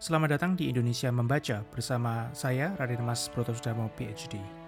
Selamat datang di Indonesia Membaca bersama saya Raden Mas Brotosudamo PhD.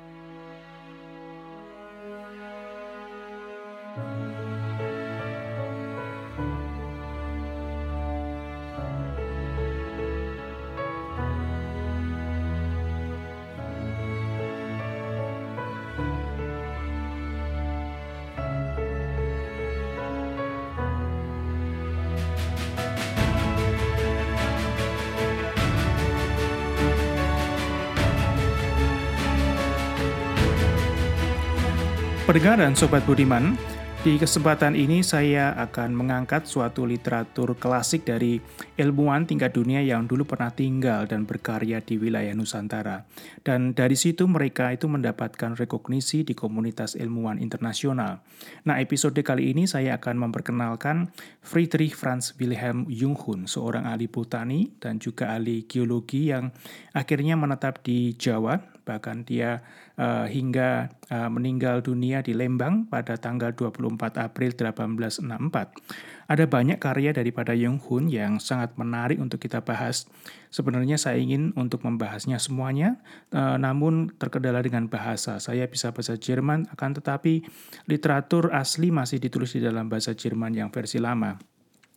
Pendengar dan Sobat Budiman, di kesempatan ini saya akan mengangkat suatu literatur klasik dari ilmuwan tingkat dunia yang dulu pernah tinggal dan berkarya di wilayah Nusantara. Dan dari situ mereka itu mendapatkan rekognisi di komunitas ilmuwan internasional. Nah, episode kali ini saya akan memperkenalkan Friedrich Franz Wilhelm Junghun, seorang ahli botani dan juga ahli geologi yang akhirnya menetap di Jawa bahkan dia uh, hingga uh, meninggal dunia di Lembang pada tanggal 24 April 1864. Ada banyak karya daripada Jung Hun yang sangat menarik untuk kita bahas. Sebenarnya saya ingin untuk membahasnya semuanya, uh, namun terkendala dengan bahasa. Saya bisa bahasa Jerman, akan tetapi literatur asli masih ditulis di dalam bahasa Jerman yang versi lama.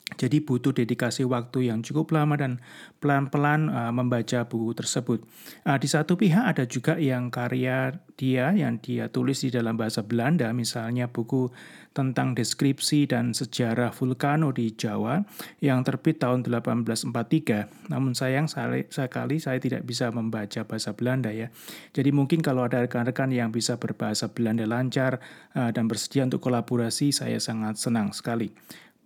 Jadi butuh dedikasi waktu yang cukup lama dan pelan-pelan uh, membaca buku tersebut. Uh, di satu pihak ada juga yang karya dia yang dia tulis di dalam bahasa Belanda, misalnya buku tentang deskripsi dan sejarah vulkano di Jawa yang terbit tahun 1843. Namun sayang sekali saya tidak bisa membaca bahasa Belanda ya. Jadi mungkin kalau ada rekan-rekan yang bisa berbahasa Belanda lancar uh, dan bersedia untuk kolaborasi, saya sangat senang sekali.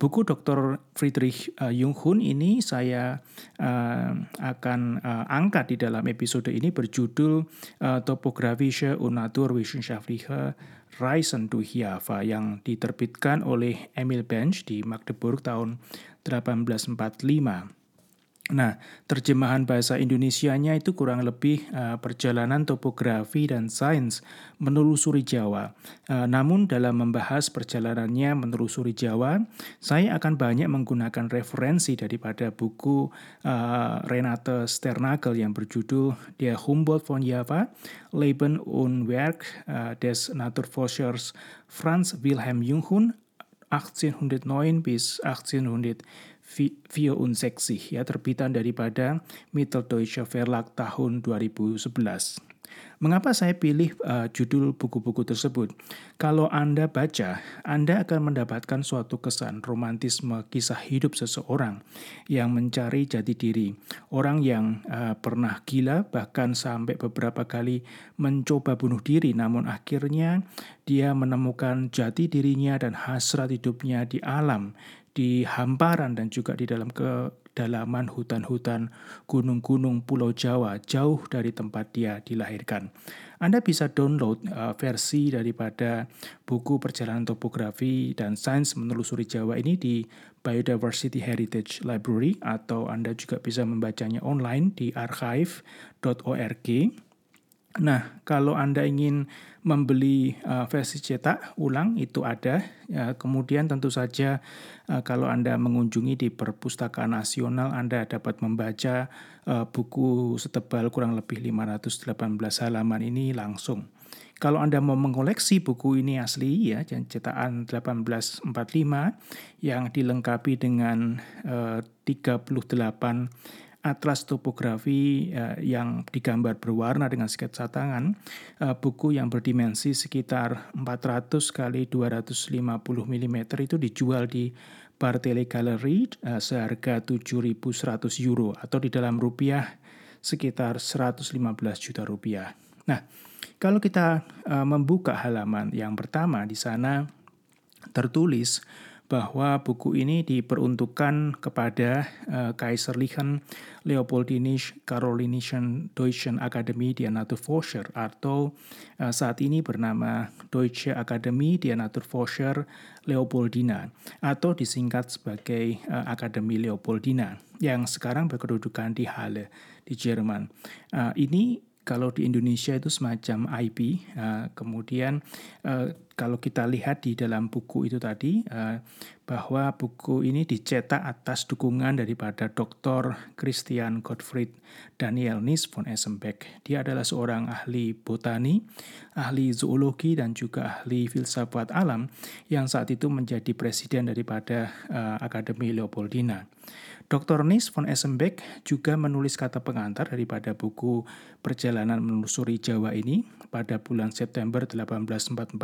Buku Dr. Friedrich uh, Jung ini saya uh, akan uh, angkat di dalam episode ini berjudul uh, Topographische und Naturwissenschaftliche Reisen durch Java yang diterbitkan oleh Emil Bench di Magdeburg tahun 1845. Nah, terjemahan bahasa Indonesianya itu kurang lebih uh, perjalanan topografi dan sains menelusuri Jawa. Uh, namun dalam membahas perjalanannya menelusuri Jawa, saya akan banyak menggunakan referensi daripada buku uh, Renate Sternagel yang berjudul Der Humboldt von Java, Leben und Werk uh, des Naturforschers Franz Wilhelm Junghun 1809 bis 1800 64 ya terbitan daripada Mitteldeutsche Verlag tahun 2011. Mengapa saya pilih uh, judul buku-buku tersebut? Kalau Anda baca, Anda akan mendapatkan suatu kesan romantisme kisah hidup seseorang yang mencari jati diri. Orang yang uh, pernah gila bahkan sampai beberapa kali mencoba bunuh diri namun akhirnya dia menemukan jati dirinya dan hasrat hidupnya di alam di hamparan dan juga di dalam kedalaman hutan-hutan gunung-gunung Pulau Jawa jauh dari tempat dia dilahirkan. Anda bisa download uh, versi daripada buku perjalanan topografi dan sains menelusuri Jawa ini di Biodiversity Heritage Library atau Anda juga bisa membacanya online di archive.org. Nah, kalau Anda ingin membeli uh, versi cetak ulang itu ada. Ya, kemudian tentu saja uh, kalau Anda mengunjungi di Perpustakaan Nasional Anda dapat membaca uh, buku setebal kurang lebih 518 halaman ini langsung. Kalau Anda mau mengoleksi buku ini asli ya, cetakan 1845 yang dilengkapi dengan uh, 38 atlas topografi uh, yang digambar berwarna dengan sketsa tangan, uh, buku yang berdimensi sekitar 400 kali 250 mm itu dijual di Bartele Gallery uh, seharga 7.100 euro atau di dalam rupiah sekitar 115 juta rupiah. Nah, kalau kita uh, membuka halaman yang pertama di sana tertulis bahwa buku ini diperuntukkan kepada uh, Kaiserlichen Leopoldinisch Karolinischen Deutschen Akademie der Naturforscher atau uh, saat ini bernama Deutsche Akademie der Naturforscher Leopoldina atau disingkat sebagai uh, Akademi Leopoldina yang sekarang berkedudukan di Halle di Jerman. Uh, ini kalau di Indonesia itu semacam IP. Kemudian kalau kita lihat di dalam buku itu tadi uh, bahwa buku ini dicetak atas dukungan daripada Dr. Christian Gottfried Daniel Nis von Essenbeck. Dia adalah seorang ahli botani, ahli zoologi dan juga ahli filsafat alam yang saat itu menjadi presiden daripada uh, Akademi Leopoldina. Dr. Nis von Essenbeck juga menulis kata pengantar daripada buku Perjalanan Menelusuri Jawa ini pada bulan September 1844,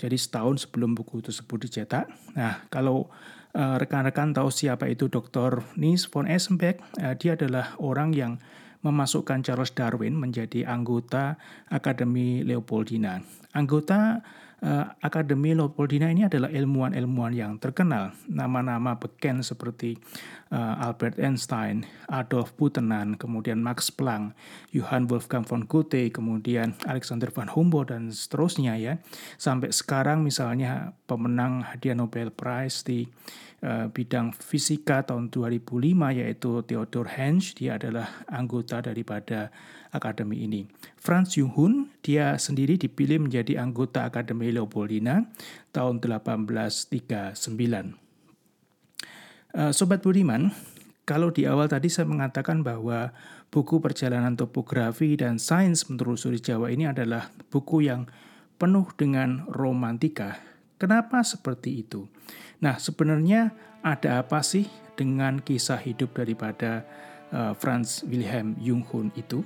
jadi setahun sebelum buku tersebut dicetak. Nah, kalau uh, rekan-rekan tahu siapa itu Dr. Nis von Essenbeck, uh, dia adalah orang yang memasukkan Charles Darwin menjadi anggota Akademi Leopoldina. Anggota uh, Akademi Leopoldina ini adalah ilmuwan-ilmuwan yang terkenal. Nama-nama beken seperti uh, Albert Einstein, Adolf Butenan, kemudian Max Planck, Johann Wolfgang von Goethe, kemudian Alexander von Humboldt dan seterusnya ya. Sampai sekarang misalnya pemenang hadiah Nobel Prize di bidang fisika tahun 2005 yaitu Theodor Hensch, dia adalah anggota daripada akademi ini. Franz Junghun, dia sendiri dipilih menjadi anggota Akademi Leopoldina tahun 1839. Uh, Sobat Budiman, kalau di awal tadi saya mengatakan bahwa buku perjalanan topografi dan sains menelusuri Jawa ini adalah buku yang penuh dengan romantika. Kenapa seperti itu? Nah, sebenarnya ada apa sih dengan kisah hidup daripada uh, Franz Wilhelm Junghun itu?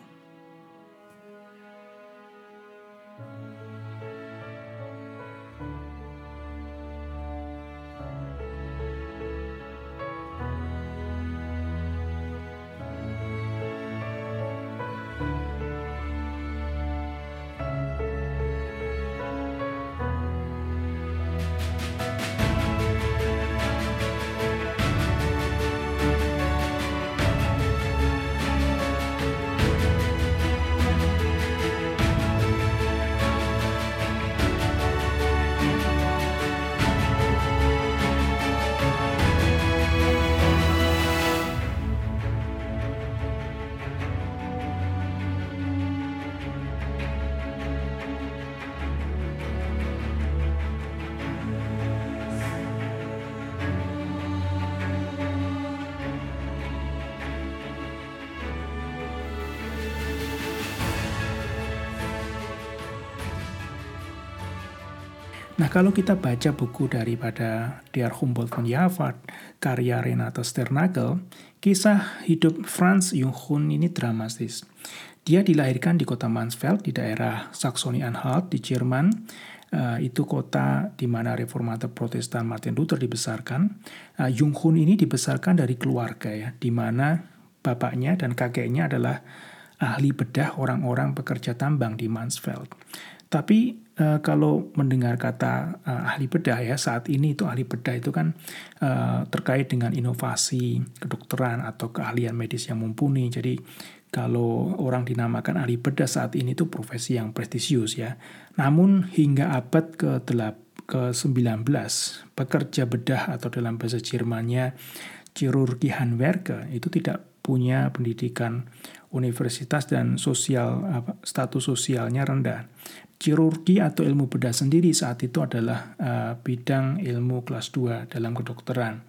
Kalau kita baca buku daripada Der Humboldt von Java, karya Renato Sternagel, kisah hidup Franz Junghun ini dramatis. Dia dilahirkan di kota Mansfeld di daerah Saxony-Anhalt di Jerman. Uh, itu kota di mana reformator Protestan Martin Luther dibesarkan. Uh, Junghun ini dibesarkan dari keluarga ya, di mana bapaknya dan kakeknya adalah ahli bedah orang-orang pekerja tambang di Mansfeld. Tapi uh, kalau mendengar kata uh, ahli bedah ya saat ini itu ahli bedah itu kan uh, terkait dengan inovasi kedokteran atau keahlian medis yang mumpuni. Jadi kalau orang dinamakan ahli bedah saat ini itu profesi yang prestisius ya. Namun hingga abad ke ke-19 pekerja bedah atau dalam bahasa Jermannya chirurgi Handwerker itu tidak punya pendidikan universitas dan sosial status sosialnya rendah Chirurgi atau ilmu bedah sendiri saat itu adalah uh, bidang ilmu kelas 2 dalam kedokteran.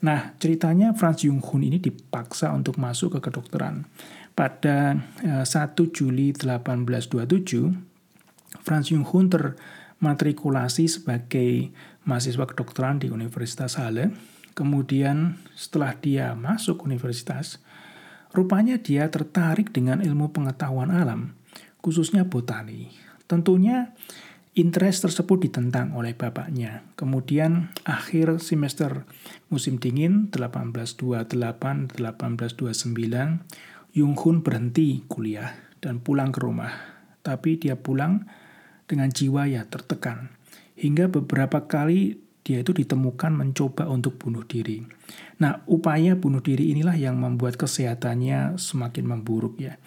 Nah, ceritanya Franz Junghun ini dipaksa untuk masuk ke kedokteran. Pada uh, 1 Juli 1827, Franz Junghun termatrikulasi sebagai mahasiswa kedokteran di Universitas Halle. Kemudian setelah dia masuk universitas, rupanya dia tertarik dengan ilmu pengetahuan alam, khususnya botani. Tentunya interest tersebut ditentang oleh bapaknya. Kemudian akhir semester musim dingin 1828-1829, Yung Hun berhenti kuliah dan pulang ke rumah. Tapi dia pulang dengan jiwa ya tertekan. Hingga beberapa kali dia itu ditemukan mencoba untuk bunuh diri. Nah, upaya bunuh diri inilah yang membuat kesehatannya semakin memburuk ya.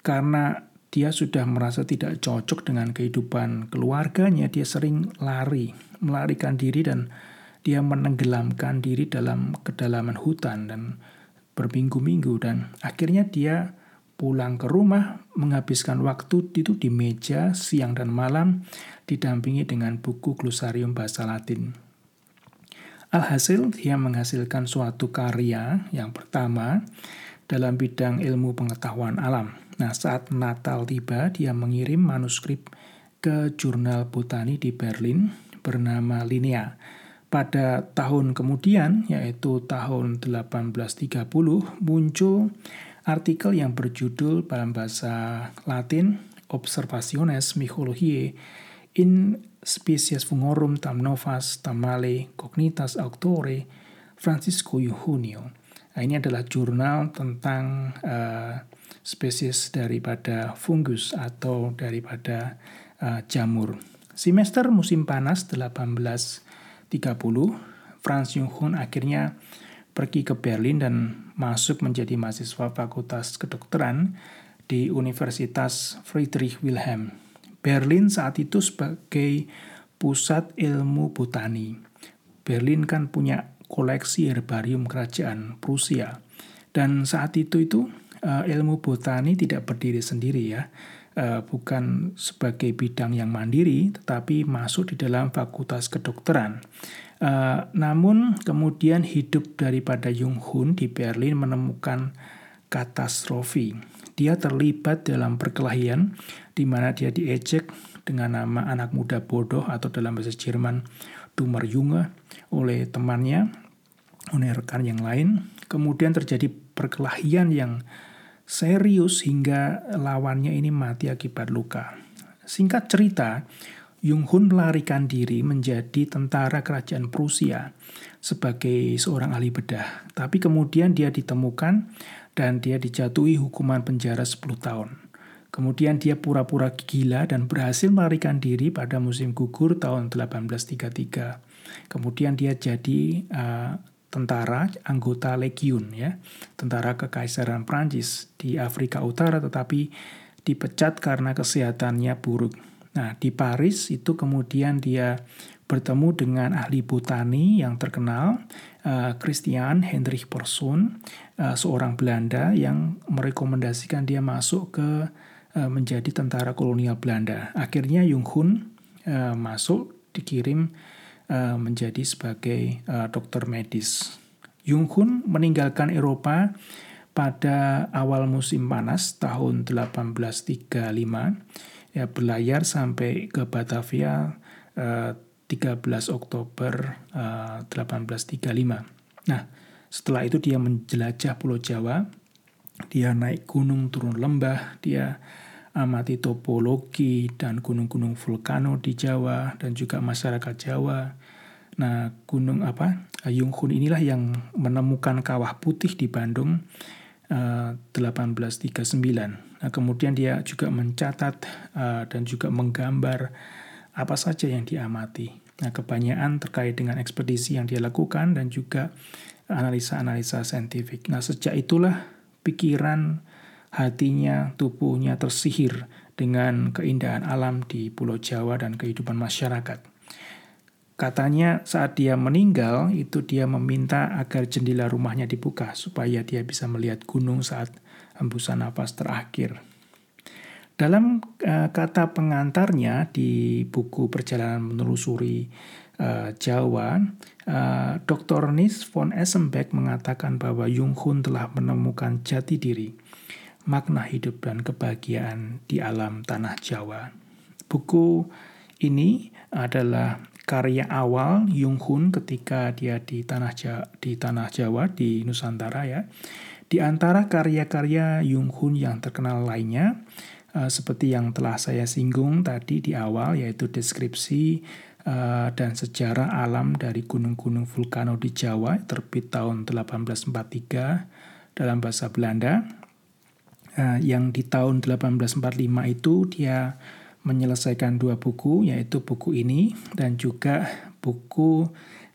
Karena dia sudah merasa tidak cocok dengan kehidupan keluarganya, dia sering lari, melarikan diri dan dia menenggelamkan diri dalam kedalaman hutan dan berminggu-minggu dan akhirnya dia pulang ke rumah menghabiskan waktu itu di meja siang dan malam didampingi dengan buku glosarium bahasa Latin. Alhasil, dia menghasilkan suatu karya yang pertama dalam bidang ilmu pengetahuan alam. Nah, saat Natal tiba, dia mengirim manuskrip ke jurnal botani di Berlin bernama Linea. Pada tahun kemudian, yaitu tahun 1830, muncul artikel yang berjudul dalam bahasa Latin Observationes Mychologiae in species fungorum tam novas tam male cognitas auctore Francisco Junio. Nah, ini adalah jurnal tentang uh, spesies daripada fungus atau daripada uh, jamur. Semester musim panas 1830, Franz Junghun akhirnya pergi ke Berlin dan masuk menjadi mahasiswa Fakultas Kedokteran di Universitas Friedrich Wilhelm Berlin saat itu sebagai pusat ilmu botani. Berlin kan punya koleksi herbarium kerajaan Prusia. Dan saat itu itu uh, ilmu botani tidak berdiri sendiri ya. Uh, bukan sebagai bidang yang mandiri, tetapi masuk di dalam fakultas kedokteran. Uh, namun kemudian hidup daripada Jung Hun di Berlin menemukan katastrofi. Dia terlibat dalam perkelahian di mana dia diejek dengan nama anak muda bodoh atau dalam bahasa Jerman Dummer Junge oleh temannya, oleh rekan yang lain. Kemudian terjadi perkelahian yang serius hingga lawannya ini mati akibat luka. Singkat cerita, Jung Hun melarikan diri menjadi tentara kerajaan Prusia sebagai seorang ahli bedah. Tapi kemudian dia ditemukan dan dia dijatuhi hukuman penjara 10 tahun. Kemudian dia pura-pura gila dan berhasil melarikan diri pada musim gugur tahun 1833. Kemudian dia jadi uh, tentara anggota legiun ya, tentara kekaisaran Prancis di Afrika Utara tetapi dipecat karena kesehatannya buruk. Nah, di Paris itu kemudian dia bertemu dengan ahli botani yang terkenal, uh, Christian Hendrik Persson, uh, seorang Belanda yang merekomendasikan dia masuk ke Eh, menjadi tentara kolonial Belanda. Akhirnya Jung Hun masuk dikirim uh, menjadi sebagai uh, dokter medis. Jung Hun meninggalkan Eropa pada awal musim panas tahun 1835 ya berlayar sampai ke Batavia uh, 13 Oktober uh, 1835. Nah, setelah itu dia menjelajah Pulau Jawa dia naik gunung turun lembah, dia amati topologi dan gunung-gunung vulkano di Jawa dan juga masyarakat Jawa. Nah, gunung apa? Yung Hun inilah yang menemukan kawah putih di Bandung eh, 1839. Nah, kemudian dia juga mencatat uh, dan juga menggambar apa saja yang diamati. Nah, kebanyakan terkait dengan ekspedisi yang dia lakukan dan juga analisa-analisa saintifik. Nah, sejak itulah pikiran, hatinya, tubuhnya tersihir dengan keindahan alam di Pulau Jawa dan kehidupan masyarakat. Katanya saat dia meninggal itu dia meminta agar jendela rumahnya dibuka supaya dia bisa melihat gunung saat hembusan nafas terakhir. Dalam uh, kata pengantarnya di buku Perjalanan Menelusuri uh, Jawa, uh, eh, Dr. Nis von Essenbeck mengatakan bahwa Jung Hun telah menemukan jati diri, makna hidup dan kebahagiaan di alam tanah Jawa. Buku ini adalah karya awal Jung Hun ketika dia di tanah Jawa, di tanah Jawa di Nusantara ya. Di antara karya-karya Jung Hun yang terkenal lainnya, uh, seperti yang telah saya singgung tadi di awal, yaitu deskripsi uh, dan sejarah alam dari gunung-gunung vulkano di Jawa terbit tahun 1843 dalam bahasa Belanda. Uh, yang di tahun 1845 itu dia menyelesaikan dua buku yaitu buku ini dan juga buku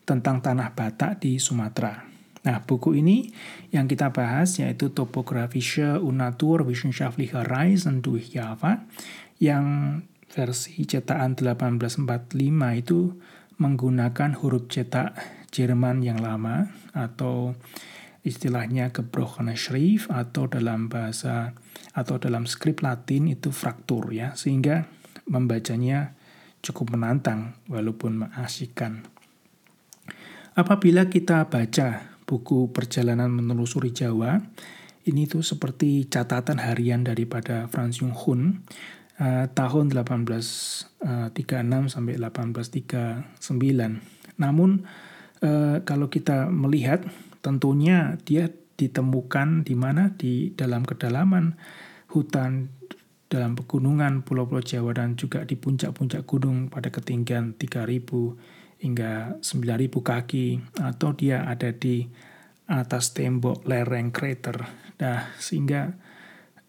tentang tanah Batak di Sumatera. Nah, buku ini yang kita bahas yaitu Topographische und Naturwissenschaftliche Reisen durch Java yang versi cetakan 1845 itu menggunakan huruf cetak Jerman yang lama atau istilahnya gebrochene Schrift atau dalam bahasa atau dalam skrip Latin itu fraktur ya, sehingga membacanya cukup menantang walaupun mengasyikkan. Apabila kita baca buku Perjalanan Menelusuri Jawa, ini tuh seperti catatan harian daripada Franz Jung Hun uh, tahun 1836 uh, sampai 1839. Namun uh, kalau kita melihat tentunya dia ditemukan di mana di dalam kedalaman hutan dalam pegunungan pulau-pulau Jawa dan juga di puncak-puncak gunung pada ketinggian 3000 hingga 9000 kaki atau dia ada di atas tembok lereng krater. Nah, sehingga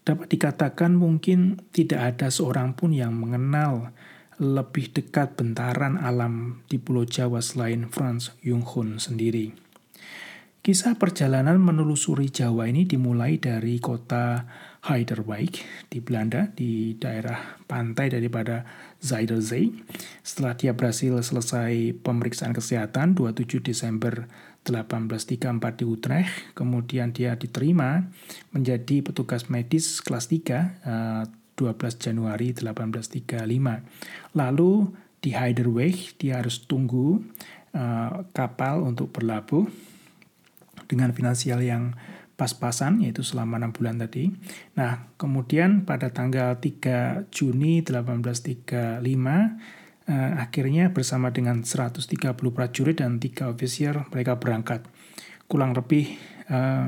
dapat dikatakan mungkin tidak ada seorang pun yang mengenal lebih dekat bentaran alam di Pulau Jawa selain Franz Junghun sendiri. Kisah perjalanan menelusuri Jawa ini dimulai dari kota Heiderwijk di Belanda di daerah pantai daripada Zuiderzee. Setelah dia berhasil selesai pemeriksaan kesehatan 27 Desember 1834 di Utrecht, kemudian dia diterima menjadi petugas medis kelas 3 12 eh, Januari 1835. Lalu di Heiderwijk dia harus tunggu uh, kapal untuk berlabuh dengan finansial yang pas-pasan yaitu selama 6 bulan tadi. Nah, kemudian pada tanggal 3 Juni 1835 eh, akhirnya bersama dengan 130 prajurit dan 3 ofisier mereka berangkat. Kurang lebih eh,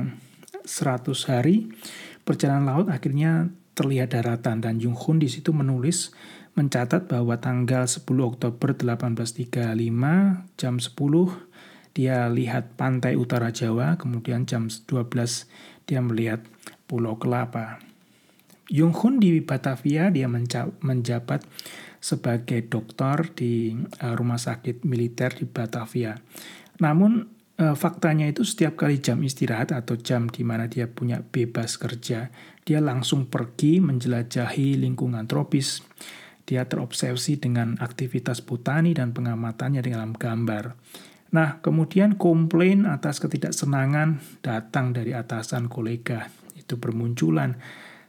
100 hari perjalanan laut akhirnya terlihat daratan dan Jung Hun di situ menulis mencatat bahwa tanggal 10 Oktober 1835 jam 10 dia lihat pantai utara Jawa, kemudian jam 12 dia melihat Pulau Kelapa. Jung Hun di Batavia dia menjabat sebagai dokter di uh, rumah sakit militer di Batavia. Namun uh, faktanya itu setiap kali jam istirahat atau jam di mana dia punya bebas kerja, dia langsung pergi menjelajahi lingkungan tropis. Dia terobsesi dengan aktivitas botani dan pengamatannya dalam gambar. Nah, kemudian komplain atas ketidaksenangan datang dari atasan kolega. Itu bermunculan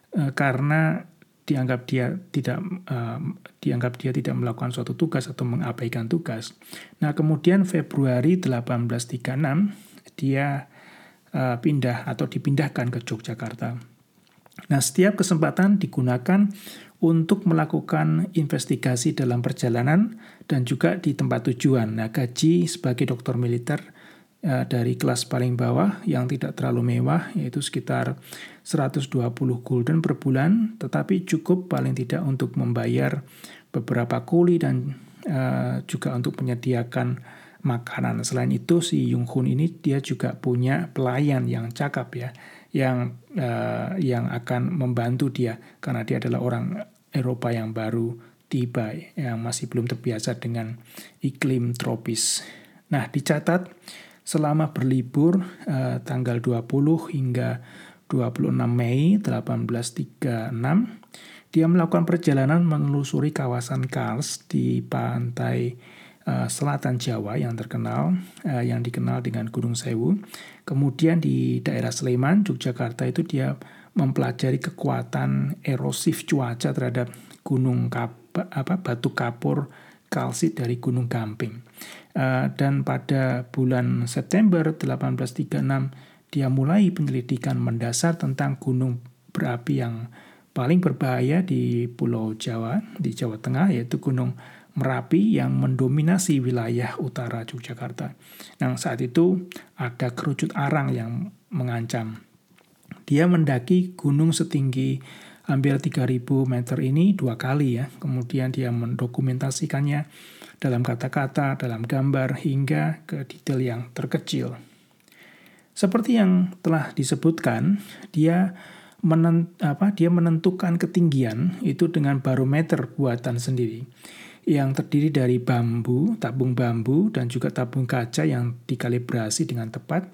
e, karena dianggap dia tidak e, dianggap dia tidak melakukan suatu tugas atau mengabaikan tugas. Nah, kemudian Februari 1836 dia e, pindah atau dipindahkan ke Yogyakarta. Nah, setiap kesempatan digunakan untuk melakukan investigasi dalam perjalanan dan juga di tempat tujuan. Nah, gaji sebagai dokter militer eh, dari kelas paling bawah yang tidak terlalu mewah yaitu sekitar 120 gulden per bulan, tetapi cukup paling tidak untuk membayar beberapa kuli dan eh, juga untuk menyediakan makanan. Selain itu si Jung Hun ini dia juga punya pelayan yang cakap ya yang uh, yang akan membantu dia karena dia adalah orang Eropa yang baru tiba yang masih belum terbiasa dengan iklim tropis. Nah, dicatat selama berlibur uh, tanggal 20 hingga 26 Mei 1836 dia melakukan perjalanan menelusuri kawasan Kars di pantai uh, selatan Jawa yang terkenal, uh, yang dikenal dengan Gunung Sewu. Kemudian di daerah Sleman, Yogyakarta itu dia mempelajari kekuatan erosif cuaca terhadap gunung kap, apa batu kapur kalsit dari Gunung Gamping. Uh, dan pada bulan September 1836 dia mulai penyelidikan mendasar tentang gunung berapi yang paling berbahaya di Pulau Jawa, di Jawa Tengah yaitu Gunung Merapi yang mendominasi wilayah utara Yogyakarta. Nah, saat itu ada kerucut arang yang mengancam. Dia mendaki gunung setinggi hampir 3000 meter ini dua kali ya. Kemudian dia mendokumentasikannya dalam kata-kata, dalam gambar, hingga ke detail yang terkecil. Seperti yang telah disebutkan, dia menent, apa, dia menentukan ketinggian itu dengan barometer buatan sendiri yang terdiri dari bambu, tabung bambu, dan juga tabung kaca yang dikalibrasi dengan tepat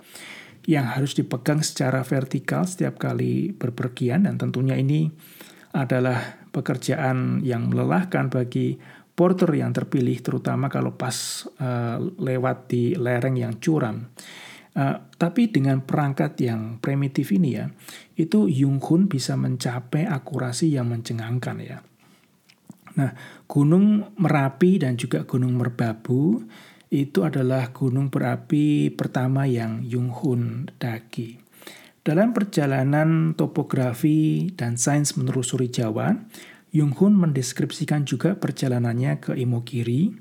yang harus dipegang secara vertikal setiap kali berpergian dan tentunya ini adalah pekerjaan yang melelahkan bagi porter yang terpilih terutama kalau pas uh, lewat di lereng yang curam. Uh, tapi dengan perangkat yang primitif ini ya, itu Yung Hun bisa mencapai akurasi yang mencengangkan ya. Nah, Gunung Merapi dan juga Gunung Merbabu itu adalah gunung berapi pertama yang Yung Hun daki. Dalam perjalanan topografi dan sains menelusuri Jawa, Yung Hun mendeskripsikan juga perjalanannya ke Imogiri,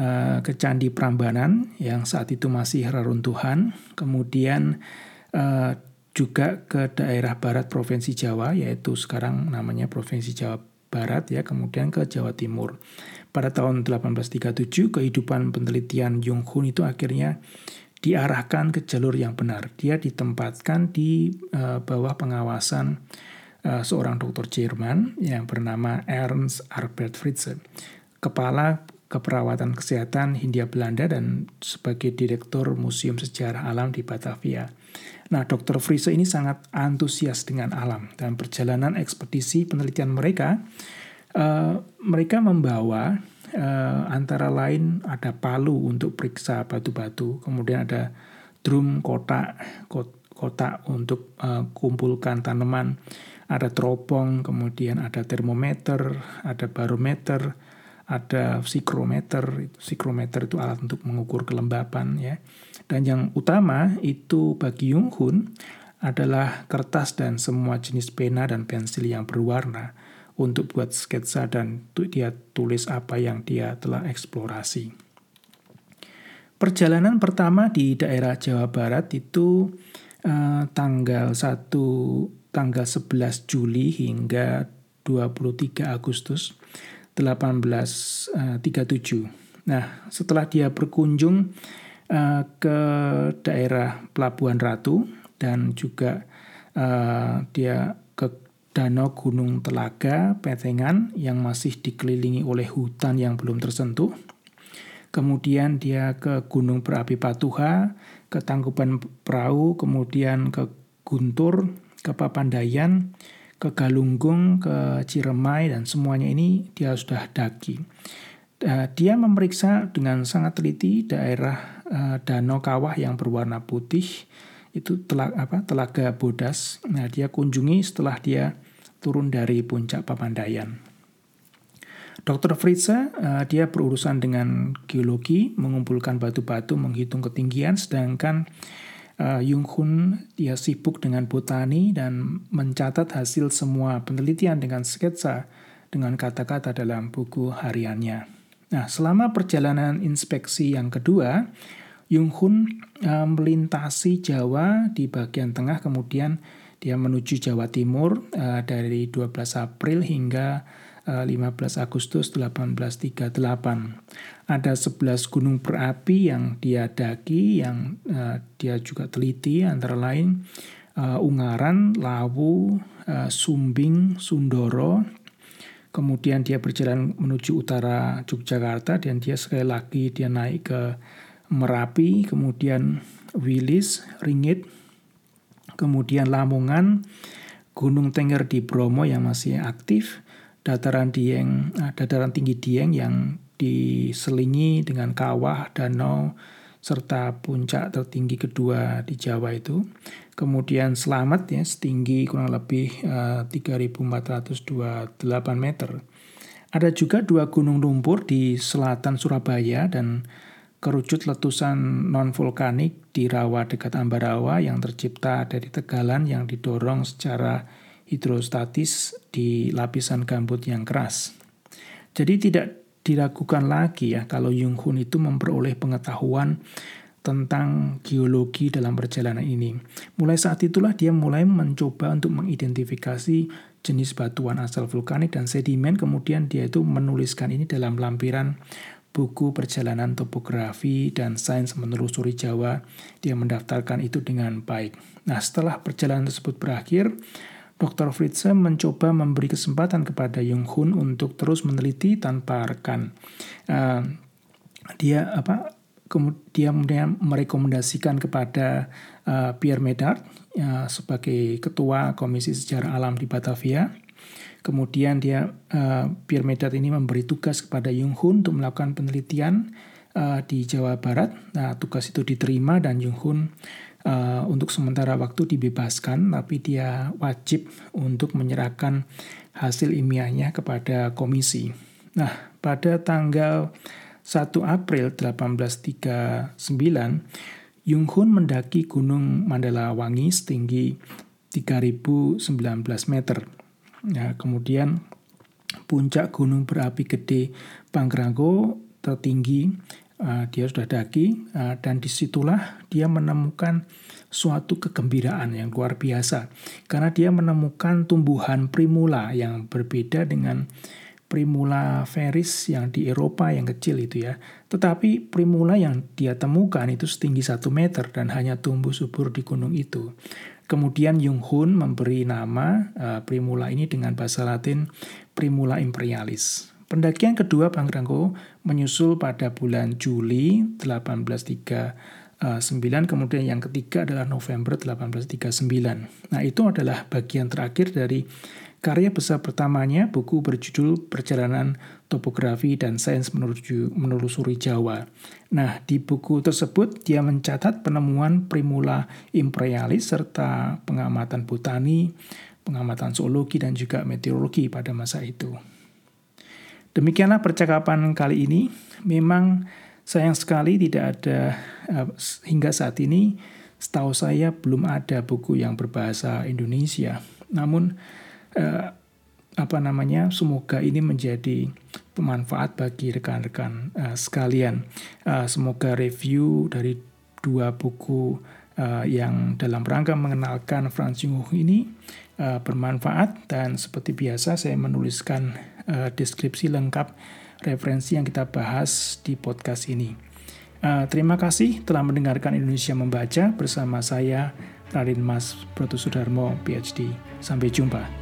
Eh, ke Candi Prambanan yang saat itu masih reruntuhan, kemudian uh, juga ke daerah barat Provinsi Jawa, yaitu sekarang namanya Provinsi Jawa Barat ya, kemudian ke Jawa Timur. Pada tahun 1837, kehidupan penelitian Yung Hun itu akhirnya diarahkan ke jalur yang benar. Dia ditempatkan di uh, bawah pengawasan uh, seorang dokter Jerman yang bernama Ernst Albert Fritze, kepala keperawatan kesehatan Hindia Belanda dan sebagai direktur Museum Sejarah Alam di Batavia. Nah, Dr. Friese ini sangat antusias dengan alam dan perjalanan ekspedisi penelitian mereka. Uh, mereka membawa uh, antara lain ada palu untuk periksa batu-batu, kemudian ada drum kotak kotak untuk uh, kumpulkan tanaman, ada teropong, kemudian ada termometer, ada barometer, ada psikrometer, psikrometer itu alat untuk mengukur kelembapan ya. Dan yang utama itu bagi Yung Hun adalah kertas dan semua jenis pena dan pensil yang berwarna untuk buat sketsa dan dia tulis apa yang dia telah eksplorasi. Perjalanan pertama di daerah Jawa Barat itu uh, tanggal 1 tanggal 11 Juli hingga 23 Agustus 1837. Eh, nah, setelah dia berkunjung uh, ke daerah Pelabuhan Ratu dan juga uh, dia ke Danau Gunung Telaga, Petengan yang masih dikelilingi oleh hutan yang belum tersentuh. Kemudian dia ke Gunung Berapi Patuha, ke Tangkuban Perahu, kemudian ke Guntur, ke Papandayan, ke Galunggung, ke Ciremai, dan semuanya ini dia sudah daki. Uh, dia memeriksa dengan sangat teliti daerah uh, danau kawah yang berwarna putih, itu telag, apa, telaga bodas. Nah, dia kunjungi setelah dia turun dari puncak Papandayan. Dr. Fritze, uh, dia berurusan dengan geologi, mengumpulkan batu-batu, menghitung ketinggian, sedangkan uh, Yung Hun dia sibuk dengan botani dan mencatat hasil semua penelitian dengan sketsa dengan kata-kata dalam buku hariannya. Nah, selama perjalanan inspeksi yang kedua, Yung Hun uh, melintasi Jawa di bagian tengah, kemudian dia menuju Jawa Timur uh, dari 12 April hingga 15 Agustus 1838 ada 11 gunung berapi yang dia daki, yang uh, dia juga teliti, antara lain uh, Ungaran, Lawu, uh, Sumbing, Sundoro. Kemudian dia berjalan menuju utara Yogyakarta dan dia sekali lagi dia naik ke Merapi, kemudian Wilis, Ringit, kemudian Lamongan, Gunung Tengger di Bromo yang masih aktif, dataran Dieng, dataran tinggi Dieng yang diselingi dengan kawah, danau, serta puncak tertinggi kedua di Jawa itu. Kemudian selamat ya setinggi kurang lebih uh, eh, 3.428 meter. Ada juga dua gunung lumpur di selatan Surabaya dan kerucut letusan non-vulkanik di rawa dekat Ambarawa yang tercipta dari tegalan yang didorong secara hidrostatis di lapisan gambut yang keras. Jadi tidak diragukan lagi ya kalau Jung Hun itu memperoleh pengetahuan tentang geologi dalam perjalanan ini. Mulai saat itulah dia mulai mencoba untuk mengidentifikasi jenis batuan asal vulkanik dan sedimen, kemudian dia itu menuliskan ini dalam lampiran buku perjalanan topografi dan sains menelusuri Jawa. Dia mendaftarkan itu dengan baik. Nah, setelah perjalanan tersebut berakhir, Dr. Fritze mencoba memberi kesempatan kepada Jung Hun untuk terus meneliti tanpa rekan. Uh, dia apa kemudian merekomendasikan kepada uh, Pierre Medard uh, sebagai ketua Komisi Sejarah Alam di Batavia. Kemudian dia uh, Pierre Medard ini memberi tugas kepada Jung Hun untuk melakukan penelitian uh, di Jawa Barat. Nah, tugas itu diterima dan Jung Hun uh, untuk sementara waktu dibebaskan, tapi dia wajib untuk menyerahkan hasil ilmiahnya kepada komisi. Nah, pada tanggal 1 April 1839, Yung Hun mendaki Gunung Mandala Wangi setinggi 3019 meter. Nah, kemudian puncak gunung berapi gede Pangrango tertinggi uh, dia sudah daki uh, dan di situlah dia menemukan suatu kegembiraan yang luar biasa karena dia menemukan tumbuhan primula yang berbeda dengan primula veris yang di Eropa yang kecil itu ya. Tetapi primula yang dia temukan itu setinggi 1 meter dan hanya tumbuh subur di gunung itu. Kemudian Jung Hun memberi nama uh, primula ini dengan bahasa Latin Primula imperialis. Pendakian kedua Pangrango menyusul pada bulan Juli 1839, kemudian yang ketiga adalah November 1839. Nah itu adalah bagian terakhir dari Karya besar pertamanya, buku berjudul Perjalanan Topografi dan Sains Menuju, Menelusuri Jawa. Nah, di buku tersebut dia mencatat penemuan Primula imperialis serta pengamatan botani, pengamatan zoologi, dan juga meteorologi pada masa itu. Demikianlah percakapan kali ini. Memang sayang sekali tidak ada, uh, hingga saat ini, setahu saya belum ada buku yang berbahasa Indonesia. Namun, eh, apa namanya semoga ini menjadi pemanfaat bagi rekan-rekan eh, sekalian. Eh, semoga review dari dua buku uh, yang dalam rangka mengenalkan Franz Jung ini uh, bermanfaat dan seperti biasa saya menuliskan uh, deskripsi lengkap referensi yang kita bahas di podcast ini. Uh, terima kasih telah mendengarkan Indonesia Membaca bersama saya Radin Mas Proto Sudarmo PhD. Sampai jumpa.